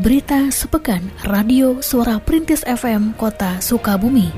Berita sepekan Radio Suara Perintis FM Kota Sukabumi.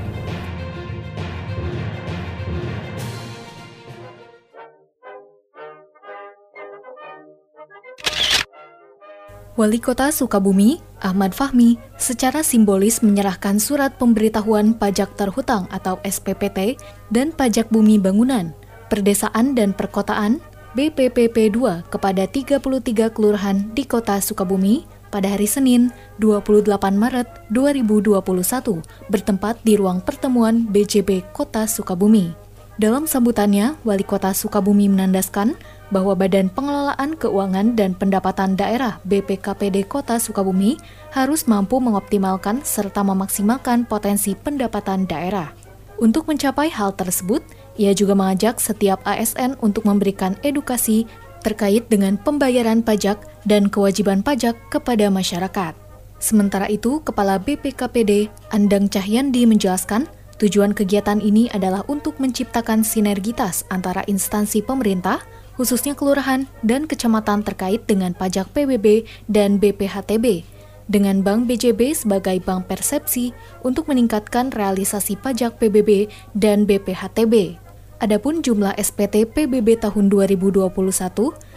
Wali Kota Sukabumi, Ahmad Fahmi, secara simbolis menyerahkan surat pemberitahuan pajak terhutang atau SPPT dan pajak bumi bangunan, perdesaan dan perkotaan BPPP 2 kepada 33 kelurahan di Kota Sukabumi pada hari Senin 28 Maret 2021 bertempat di ruang pertemuan BJB Kota Sukabumi. Dalam sambutannya, Wali Kota Sukabumi menandaskan bahwa Badan Pengelolaan Keuangan dan Pendapatan Daerah BPKPD Kota Sukabumi harus mampu mengoptimalkan serta memaksimalkan potensi pendapatan daerah. Untuk mencapai hal tersebut, ia juga mengajak setiap ASN untuk memberikan edukasi terkait dengan pembayaran pajak dan kewajiban pajak kepada masyarakat. Sementara itu, Kepala BPKPD Andang Cahyandi menjelaskan, tujuan kegiatan ini adalah untuk menciptakan sinergitas antara instansi pemerintah, khususnya kelurahan dan kecamatan terkait dengan pajak PBB dan BPHTB, dengan Bank BJB sebagai bank persepsi untuk meningkatkan realisasi pajak PBB dan BPHTB. Adapun jumlah SPT PBB tahun 2021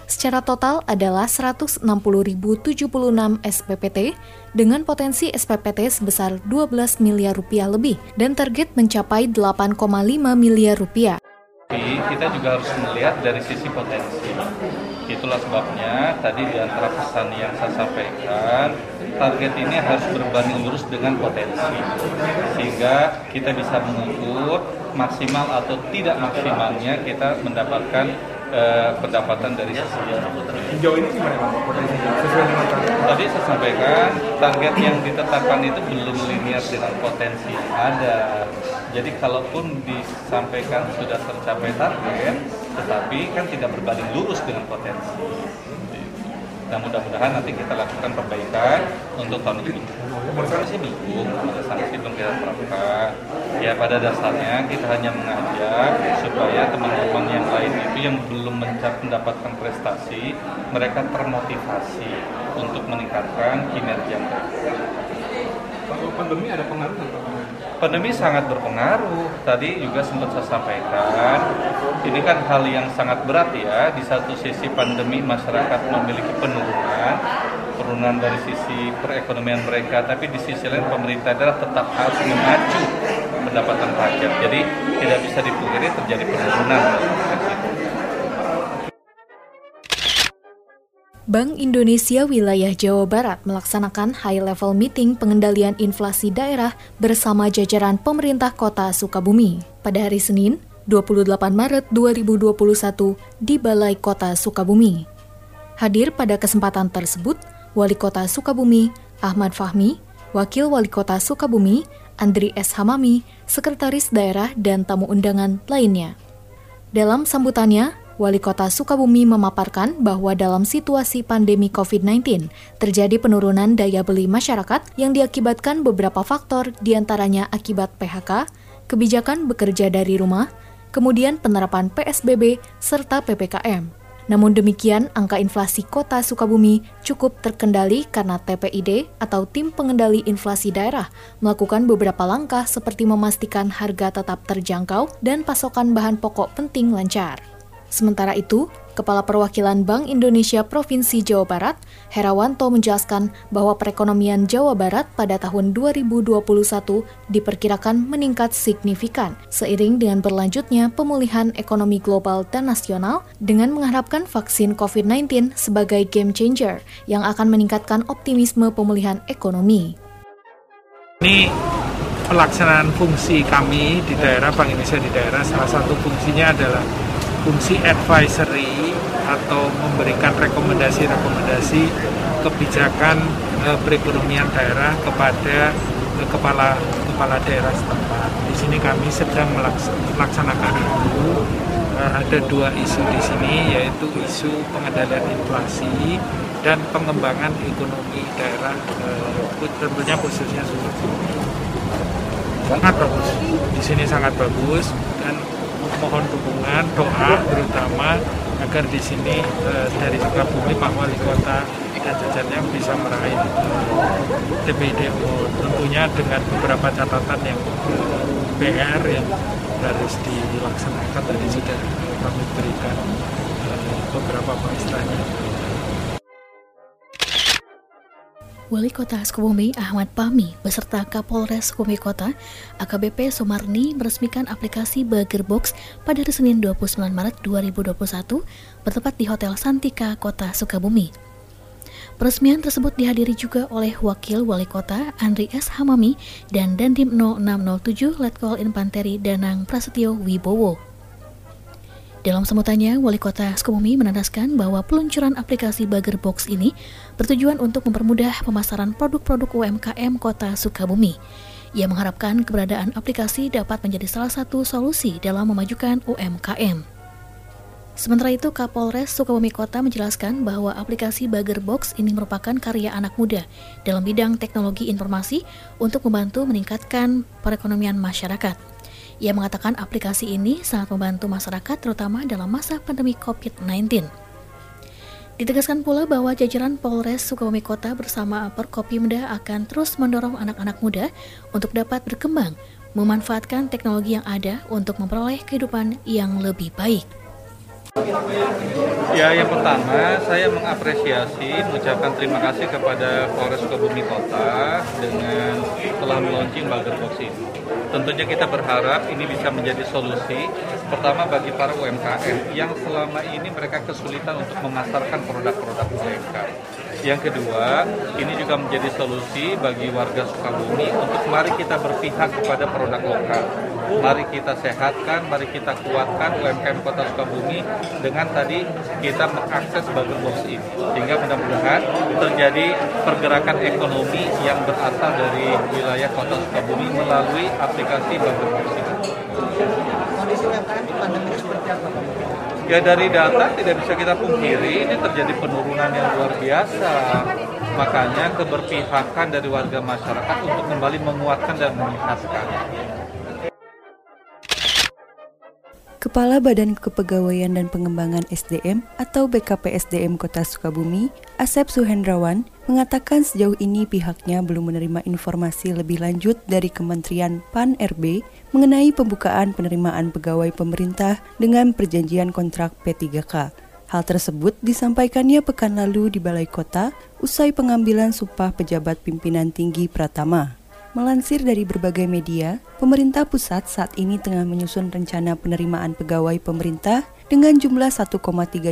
secara total adalah 160.076 SPPT dengan potensi SPPT sebesar 12 miliar rupiah lebih dan target mencapai 8,5 miliar rupiah. Kita juga harus melihat dari sisi potensi. Itulah sebabnya tadi di antara pesan yang saya sampaikan, target ini harus berbanding lurus dengan potensi. Sehingga kita bisa mengukur maksimal atau tidak maksimalnya kita mendapatkan uh, pendapatan dari sisi Sejauh ini gimana Pak potensinya? Sesuai dengan target? Tadi saya sampaikan target yang ditetapkan itu belum linear dengan potensi yang ada. Jadi kalaupun disampaikan sudah tercapai target, tetapi kan tidak berbanding lurus dengan potensi. Nah mudah-mudahan nanti kita lakukan perbaikan untuk tahun ini. Menurut sih belum, ada sanksi belum kita terapkan. Ya pada dasarnya kita hanya mengajak supaya teman-teman yang lain itu yang belum mendapatkan prestasi, mereka termotivasi untuk meningkatkan kinerja mereka. Kalau pandemi ada pengaruh nggak? Pandemi sangat berpengaruh. Tadi juga sempat saya sampaikan, ini kan hal yang sangat berat ya. Di satu sisi pandemi masyarakat memiliki penurunan, penurunan dari sisi perekonomian mereka, tapi di sisi lain pemerintah daerah tetap harus memacu pendapatan pajak. Jadi tidak bisa dipungkiri terjadi penurunan. Bank Indonesia Wilayah Jawa Barat melaksanakan high level meeting pengendalian inflasi daerah bersama jajaran pemerintah kota Sukabumi pada hari Senin, 28 Maret 2021 di Balai Kota Sukabumi. Hadir pada kesempatan tersebut, Wali Kota Sukabumi, Ahmad Fahmi, Wakil Wali Kota Sukabumi, Andri S. Hamami, Sekretaris Daerah, dan tamu undangan lainnya. Dalam sambutannya, Wali Kota Sukabumi memaparkan bahwa dalam situasi pandemi COVID-19, terjadi penurunan daya beli masyarakat yang diakibatkan beberapa faktor di antaranya akibat PHK, kebijakan bekerja dari rumah, kemudian penerapan PSBB, serta PPKM. Namun demikian, angka inflasi kota Sukabumi cukup terkendali karena TPID atau Tim Pengendali Inflasi Daerah melakukan beberapa langkah seperti memastikan harga tetap terjangkau dan pasokan bahan pokok penting lancar. Sementara itu, Kepala Perwakilan Bank Indonesia Provinsi Jawa Barat, Herawanto menjelaskan bahwa perekonomian Jawa Barat pada tahun 2021 diperkirakan meningkat signifikan seiring dengan berlanjutnya pemulihan ekonomi global dan nasional dengan mengharapkan vaksin COVID-19 sebagai game changer yang akan meningkatkan optimisme pemulihan ekonomi. Ini pelaksanaan fungsi kami di daerah Bank Indonesia di daerah salah satu fungsinya adalah fungsi advisory atau memberikan rekomendasi-rekomendasi kebijakan e, perekonomian daerah kepada e, kepala kepala daerah setempat. Di sini kami sedang melaksanakan itu. E, ada dua isu di sini yaitu isu pengendalian inflasi dan pengembangan ekonomi daerah e, tentunya khususnya. Sangat bagus. Di sini sangat bagus dan mohon dukungan doa terutama agar di sini e, dari Sukabumi Pak Wali Kota dan jajarnya bisa meraih TPDO tentunya dengan beberapa catatan yang PR yang harus dilaksanakan tadi sudah kami berikan eh, beberapa istilahnya Wali Kota Sukabumi Ahmad Pami beserta Kapolres Sukabumi Kota AKBP Sumarni meresmikan aplikasi Burger Box pada hari Senin 29 Maret 2021 bertempat di Hotel Santika Kota Sukabumi. Peresmian tersebut dihadiri juga oleh Wakil Wali Kota Andri S. Hamami dan Dandim 0607 Letkol Infanteri Danang Prasetyo Wibowo. Dalam semutannya, Wali Kota Sukabumi menandaskan bahwa peluncuran aplikasi Burger Box ini bertujuan untuk mempermudah pemasaran produk-produk UMKM Kota Sukabumi. Ia mengharapkan keberadaan aplikasi dapat menjadi salah satu solusi dalam memajukan UMKM. Sementara itu, Kapolres Sukabumi Kota menjelaskan bahwa aplikasi Burger Box ini merupakan karya anak muda dalam bidang teknologi informasi untuk membantu meningkatkan perekonomian masyarakat. Ia mengatakan aplikasi ini sangat membantu masyarakat terutama dalam masa pandemi COVID-19. Ditegaskan pula bahwa jajaran Polres Sukabumi Kota bersama Perkopimda akan terus mendorong anak-anak muda untuk dapat berkembang, memanfaatkan teknologi yang ada untuk memperoleh kehidupan yang lebih baik. Ya, yang pertama saya mengapresiasi, mengucapkan terima kasih kepada Polres Sukabumi Kota dengan telah meluncing Burger Box ini. Tentunya kita berharap ini bisa menjadi solusi pertama bagi para UMKM yang selama ini mereka kesulitan untuk memasarkan produk-produk mereka. Yang kedua, ini juga menjadi solusi bagi warga Sukabumi untuk mari kita berpihak kepada produk lokal. Mari kita sehatkan, mari kita kuatkan UMKM Kota Sukabumi dengan tadi kita mengakses Burger Box ini. Sehingga mudah-mudahan terjadi pergerakan ekonomi yang berasal dari wilayah Kota Sukabumi melalui aplikasi Burger Box ini. Kondisi UMKM di pandemi seperti apa Ya dari data tidak bisa kita pungkiri ini terjadi penurunan yang luar biasa. Makanya keberpihakan dari warga masyarakat untuk kembali menguatkan dan meningkatkan. Kepala Badan Kepegawaian dan Pengembangan SDM atau BKPSDM Kota Sukabumi, Asep Suhendrawan, mengatakan sejauh ini pihaknya belum menerima informasi lebih lanjut dari Kementerian PAN-RB mengenai pembukaan penerimaan pegawai pemerintah dengan perjanjian kontrak P3K. Hal tersebut disampaikannya pekan lalu di Balai Kota usai pengambilan sumpah pejabat pimpinan tinggi Pratama. Melansir dari berbagai media, pemerintah pusat saat ini tengah menyusun rencana penerimaan pegawai pemerintah dengan jumlah 1,3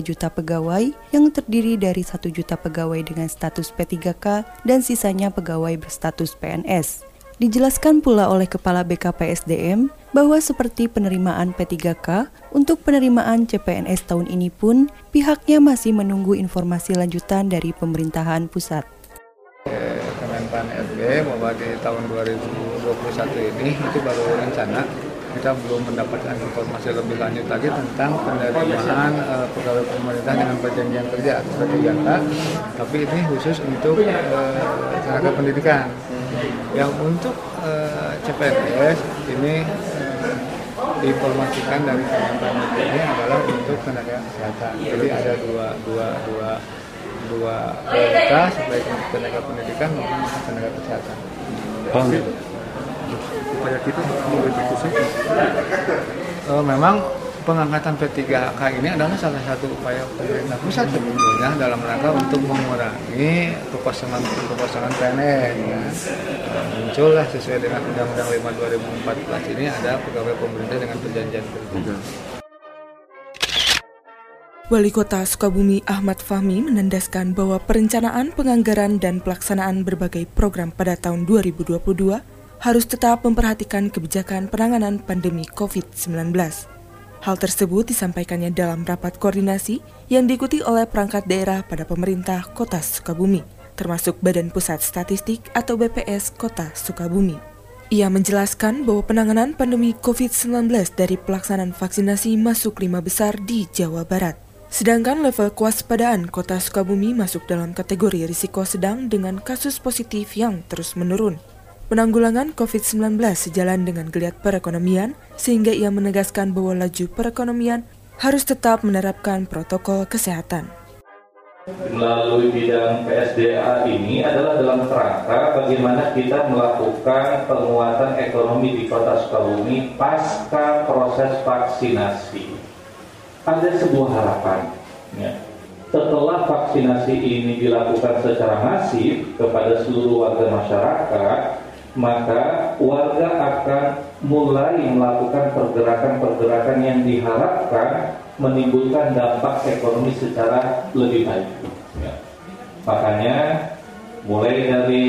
juta pegawai yang terdiri dari 1 juta pegawai dengan status P3K dan sisanya pegawai berstatus PNS. Dijelaskan pula oleh Kepala BKPSDM bahwa seperti penerimaan P3K, untuk penerimaan CPNS tahun ini pun pihaknya masih menunggu informasi lanjutan dari pemerintahan pusat. Kemenpan RB bahwa di tahun 2021 ini itu baru rencana kita belum mendapatkan informasi lebih lanjut lagi tentang penerimaan uh, pegawai pemerintah dengan perjanjian kerja atau PJK tapi ini khusus untuk uh, tenaga pendidikan. Yang untuk uh, CPNS ini uh, diinformasikan dari Kemenpan ini adalah untuk tenaga kesehatan. Jadi ada dua dua dua dua prioritas baik untuk tenaga pendidikan maupun tenaga kesehatan. Upaya kita untuk uh, memang pengangkatan P3K ini adalah salah satu upaya pemerintah pusat sebetulnya dalam rangka untuk mengurangi kekosongan kekosongan PNS. Ya. Uh, muncullah sesuai dengan Undang-Undang 5 2014 ini ada pegawai pemerintah dengan perjanjian kerja. Wali Kota Sukabumi Ahmad Fahmi menandaskan bahwa perencanaan penganggaran dan pelaksanaan berbagai program pada tahun 2022 harus tetap memperhatikan kebijakan penanganan pandemi COVID-19. Hal tersebut disampaikannya dalam rapat koordinasi yang diikuti oleh perangkat daerah pada pemerintah Kota Sukabumi, termasuk Badan Pusat Statistik atau BPS Kota Sukabumi. Ia menjelaskan bahwa penanganan pandemi COVID-19 dari pelaksanaan vaksinasi masuk lima besar di Jawa Barat. Sedangkan level kewaspadaan kota Sukabumi masuk dalam kategori risiko sedang dengan kasus positif yang terus menurun. Penanggulangan COVID-19 sejalan dengan geliat perekonomian, sehingga ia menegaskan bahwa laju perekonomian harus tetap menerapkan protokol kesehatan. melalui bidang PSDA ini adalah dalam kerangka bagaimana kita melakukan penguatan ekonomi di Kota Sukabumi pasca proses vaksinasi. Ada sebuah harapan. Ya. Setelah vaksinasi ini dilakukan secara masif kepada seluruh warga masyarakat, maka warga akan mulai melakukan pergerakan-pergerakan yang diharapkan menimbulkan dampak ekonomi secara lebih baik. Ya. Makanya mulai dari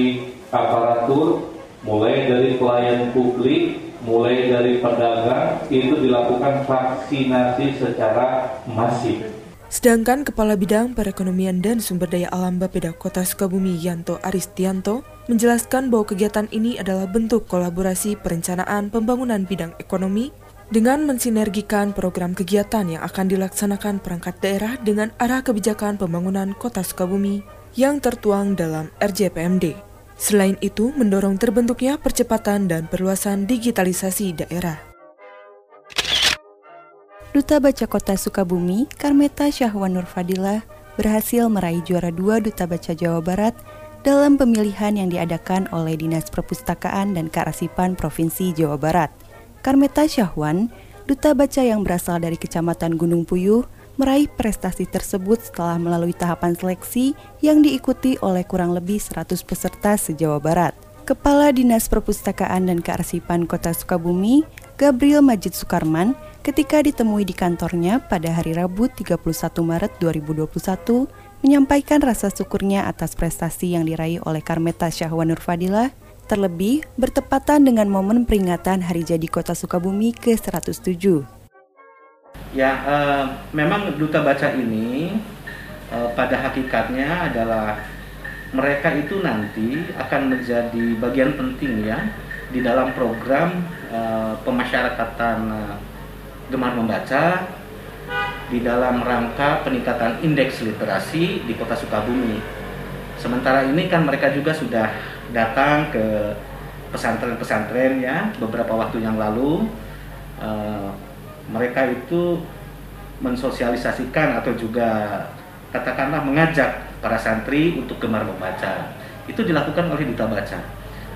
aparatur, mulai dari pelayan publik, mulai dari pedagang itu dilakukan vaksinasi secara masif. Sedangkan Kepala Bidang Perekonomian dan Sumber Daya Alam Bapeda Kota Sukabumi Yanto Aristianto menjelaskan bahwa kegiatan ini adalah bentuk kolaborasi perencanaan pembangunan bidang ekonomi dengan mensinergikan program kegiatan yang akan dilaksanakan perangkat daerah dengan arah kebijakan pembangunan kota Sukabumi yang tertuang dalam RJPMD. Selain itu, mendorong terbentuknya percepatan dan perluasan digitalisasi daerah. Duta Baca Kota Sukabumi, Karmeta Syahwanur Fadilah, berhasil meraih juara dua Duta Baca Jawa Barat dalam pemilihan yang diadakan oleh Dinas Perpustakaan dan Kearsipan Provinsi Jawa Barat – Karmeta Syahwan, duta baca yang berasal dari Kecamatan Gunung Puyuh, meraih prestasi tersebut setelah melalui tahapan seleksi yang diikuti oleh kurang lebih 100 peserta se-Jawa Barat. Kepala Dinas Perpustakaan dan Kearsipan Kota Sukabumi, Gabriel Majid Sukarman, ketika ditemui di kantornya pada hari Rabu 31 Maret 2021, menyampaikan rasa syukurnya atas prestasi yang diraih oleh Karmeta Syahwanur Fadilah terlebih bertepatan dengan momen peringatan Hari Jadi Kota Sukabumi ke-107. Ya, uh, memang Duta Baca ini uh, pada hakikatnya adalah mereka itu nanti akan menjadi bagian penting ya di dalam program uh, pemasyarakatan uh, gemar membaca di dalam rangka peningkatan indeks literasi di Kota Sukabumi. Sementara ini kan mereka juga sudah datang ke pesantren-pesantren ya beberapa waktu yang lalu. Uh, mereka itu mensosialisasikan atau juga katakanlah mengajak para santri untuk gemar membaca. Itu dilakukan oleh duta baca.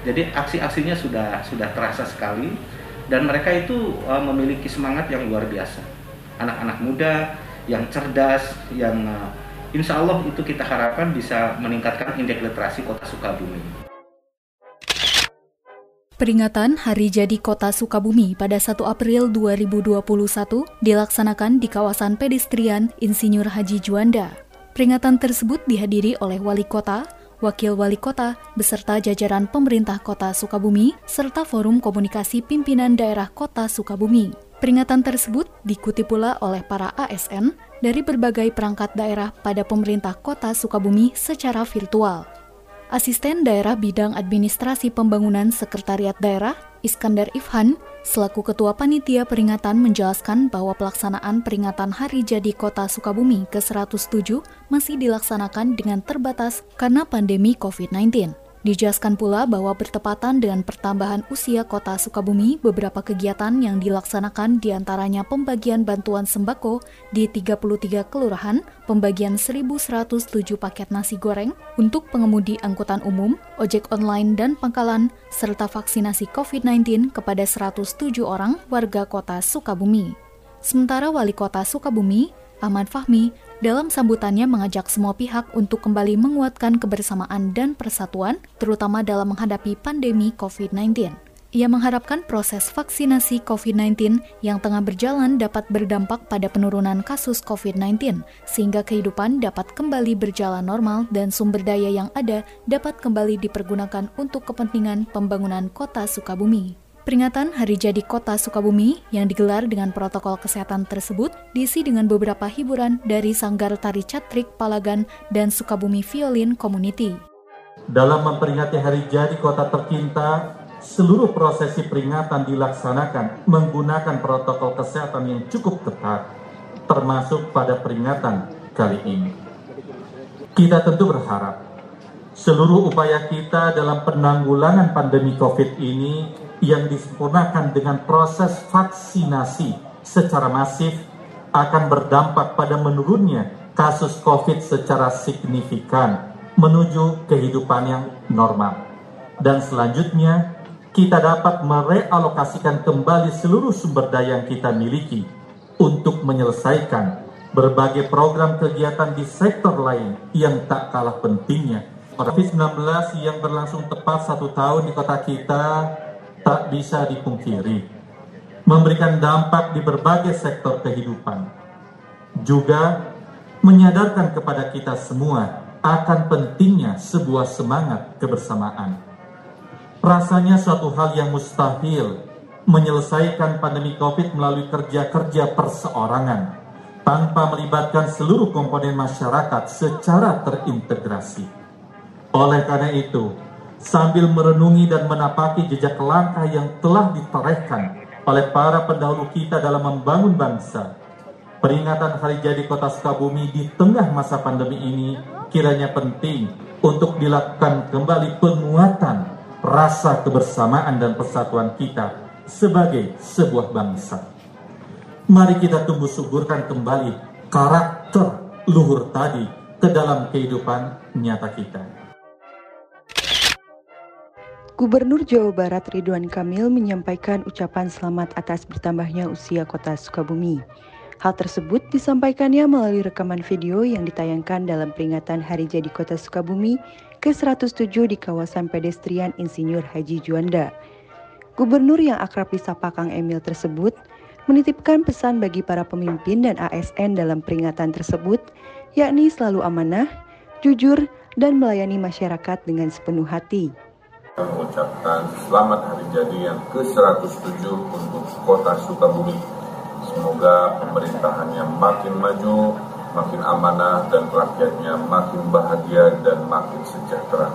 Jadi aksi-aksinya sudah sudah terasa sekali. Dan mereka itu uh, memiliki semangat yang luar biasa anak-anak muda yang cerdas yang uh, insya Allah itu kita harapkan bisa meningkatkan indeks literasi kota Sukabumi. Peringatan Hari Jadi Kota Sukabumi pada 1 April 2021 dilaksanakan di kawasan pedestrian Insinyur Haji Juanda. Peringatan tersebut dihadiri oleh wali kota, wakil wali kota, beserta jajaran pemerintah kota Sukabumi, serta forum komunikasi pimpinan daerah kota Sukabumi. Peringatan tersebut diikuti pula oleh para ASN dari berbagai perangkat daerah pada pemerintah kota Sukabumi secara virtual. Asisten Daerah Bidang Administrasi Pembangunan Sekretariat Daerah, Iskandar Ifhan, selaku Ketua Panitia Peringatan menjelaskan bahwa pelaksanaan peringatan Hari Jadi Kota Sukabumi ke-107 masih dilaksanakan dengan terbatas karena pandemi COVID-19. Dijelaskan pula bahwa bertepatan dengan pertambahan usia kota Sukabumi, beberapa kegiatan yang dilaksanakan di antaranya pembagian bantuan sembako di 33 kelurahan, pembagian 1.107 paket nasi goreng untuk pengemudi angkutan umum, ojek online dan pangkalan, serta vaksinasi COVID-19 kepada 107 orang warga kota Sukabumi. Sementara Wali Kota Sukabumi, Ahmad Fahmi, dalam sambutannya mengajak semua pihak untuk kembali menguatkan kebersamaan dan persatuan, terutama dalam menghadapi pandemi COVID-19. Ia mengharapkan proses vaksinasi COVID-19 yang tengah berjalan dapat berdampak pada penurunan kasus COVID-19, sehingga kehidupan dapat kembali berjalan normal dan sumber daya yang ada dapat kembali dipergunakan untuk kepentingan pembangunan kota Sukabumi. Peringatan Hari Jadi Kota Sukabumi yang digelar dengan protokol kesehatan tersebut diisi dengan beberapa hiburan dari Sanggar Tari Catrik Palagan dan Sukabumi Violin Community. Dalam memperingati Hari Jadi Kota Tercinta, seluruh prosesi peringatan dilaksanakan menggunakan protokol kesehatan yang cukup ketat, termasuk pada peringatan kali ini. Kita tentu berharap seluruh upaya kita dalam penanggulangan pandemi COVID ini yang disempurnakan dengan proses vaksinasi secara masif akan berdampak pada menurunnya kasus COVID secara signifikan menuju kehidupan yang normal. Dan selanjutnya, kita dapat merealokasikan kembali seluruh sumber daya yang kita miliki untuk menyelesaikan berbagai program kegiatan di sektor lain yang tak kalah pentingnya. COVID-19 yang berlangsung tepat satu tahun di kota kita tak bisa dipungkiri. Memberikan dampak di berbagai sektor kehidupan. Juga menyadarkan kepada kita semua akan pentingnya sebuah semangat kebersamaan. Rasanya suatu hal yang mustahil menyelesaikan pandemi COVID melalui kerja-kerja perseorangan tanpa melibatkan seluruh komponen masyarakat secara terintegrasi. Oleh karena itu, sambil merenungi dan menapaki jejak langkah yang telah ditorehkan oleh para pendahulu kita dalam membangun bangsa, peringatan Hari Jadi Kota Sukabumi di tengah masa pandemi ini kiranya penting untuk dilakukan kembali penguatan rasa kebersamaan dan persatuan kita sebagai sebuah bangsa. Mari kita tumbuh suburkan kembali karakter luhur tadi ke dalam kehidupan nyata kita. Gubernur Jawa Barat Ridwan Kamil menyampaikan ucapan selamat atas bertambahnya usia kota Sukabumi. Hal tersebut disampaikannya melalui rekaman video yang ditayangkan dalam peringatan Hari Jadi Kota Sukabumi ke-107 di kawasan pedestrian Insinyur Haji Juanda. Gubernur yang akrab disapa Kang Emil tersebut menitipkan pesan bagi para pemimpin dan ASN dalam peringatan tersebut, yakni selalu amanah, jujur, dan melayani masyarakat dengan sepenuh hati. Mengucapkan selamat hari jadi yang ke-107 untuk kota Sukabumi Semoga pemerintahannya makin maju, makin amanah, dan rakyatnya makin bahagia dan makin sejahtera.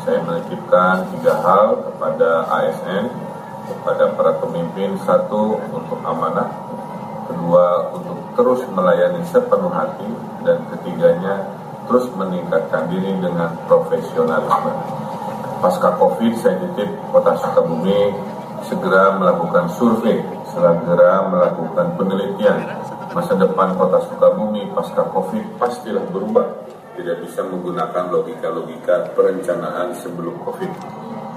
Saya menitipkan tiga hal kepada ASN, kepada para pemimpin. Satu, untuk amanah. Kedua, untuk terus melayani sepenuh hati. Dan ketiganya, terus meningkatkan diri dengan profesionalisme. Pasca COVID, saya titip Kota Sukabumi segera melakukan survei segera melakukan penelitian masa depan kota Sukabumi pasca COVID pastilah berubah. Tidak bisa menggunakan logika-logika perencanaan sebelum COVID.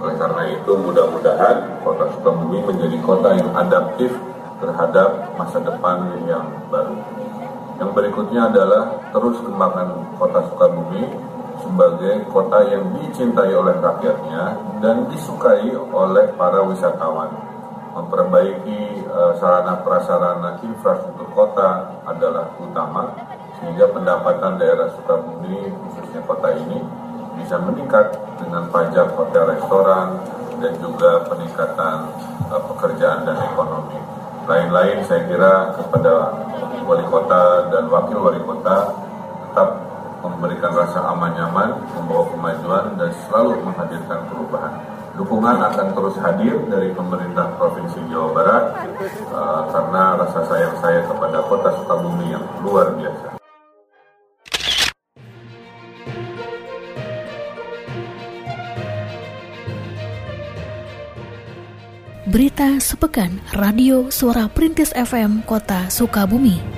Oleh karena itu, mudah-mudahan kota Sukabumi menjadi kota yang adaptif terhadap masa depan yang baru. Yang berikutnya adalah terus kembangkan kota Sukabumi sebagai kota yang dicintai oleh rakyatnya dan disukai oleh para wisatawan memperbaiki uh, sarana prasarana infrastruktur kota adalah utama sehingga pendapatan daerah Sukabumi khususnya kota ini bisa meningkat dengan pajak hotel restoran dan juga peningkatan uh, pekerjaan dan ekonomi. Lain-lain saya kira kepada wali kota dan wakil wali kota memberikan rasa aman nyaman, membawa kemajuan dan selalu menghadirkan perubahan dukungan akan terus hadir dari pemerintah Provinsi Jawa Barat uh, karena rasa sayang saya kepada kota Sukabumi yang luar biasa. Berita sepekan Radio Suara Perintis FM Kota Sukabumi.